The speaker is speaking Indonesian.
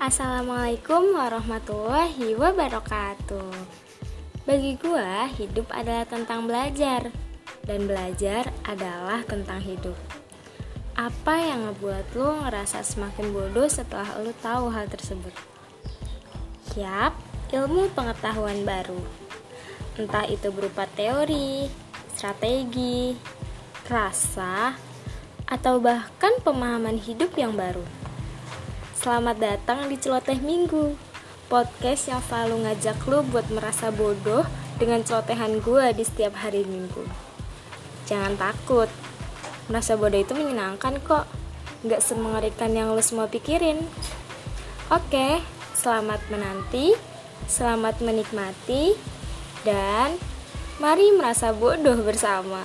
Assalamualaikum warahmatullahi wabarakatuh. Bagi gua, hidup adalah tentang belajar dan belajar adalah tentang hidup. Apa yang ngebuat lu ngerasa semakin bodoh setelah lu tahu hal tersebut? Yap, ilmu pengetahuan baru. Entah itu berupa teori, strategi, rasa, atau bahkan pemahaman hidup yang baru. Selamat datang di Celoteh Minggu Podcast yang selalu ngajak lu buat merasa bodoh Dengan celotehan gue di setiap hari minggu. Jangan takut Merasa bodoh itu menyenangkan kok. Gak semengerikan yang lu semua pikirin. Oke, selamat menanti Selamat menikmati Dan mari merasa bodoh bersama